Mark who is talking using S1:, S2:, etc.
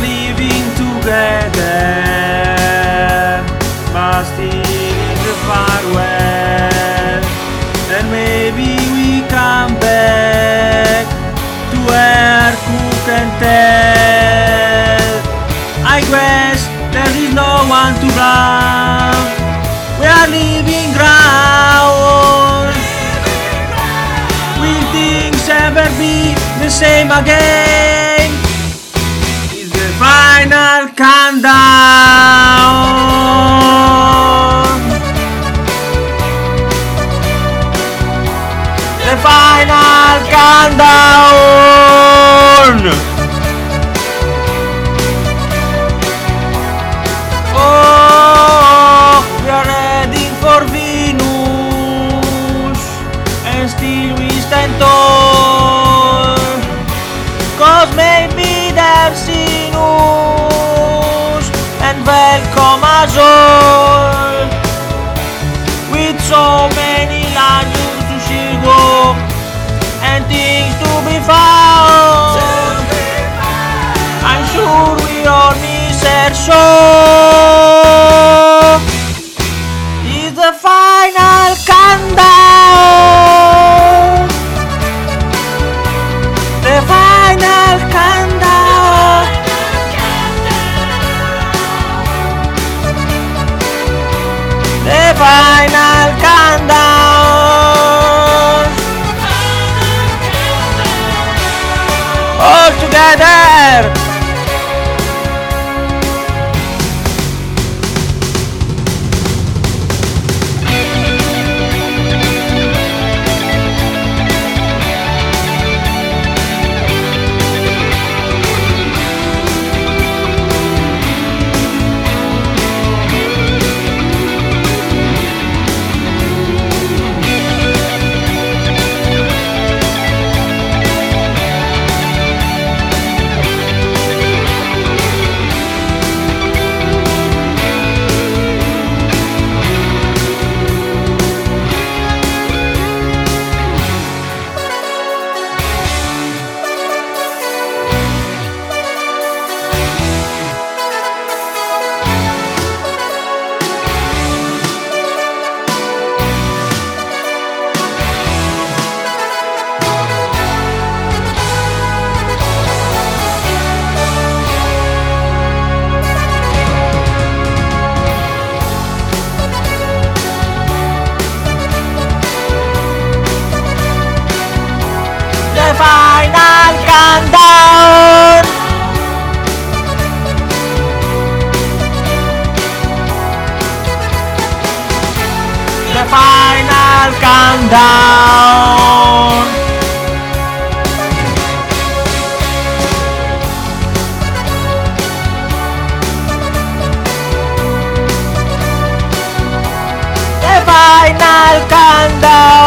S1: living together, lost in far away. And maybe we come back to where who can tell. I guess there is no one to blame. We are living ground. Will things ever be the same again? The final countdown. Oh, we are heading for Venus, and still we stand tall. Cause maybe they've seen us and welcome us all. With so many all miss and down. The final countdown. The final countdown.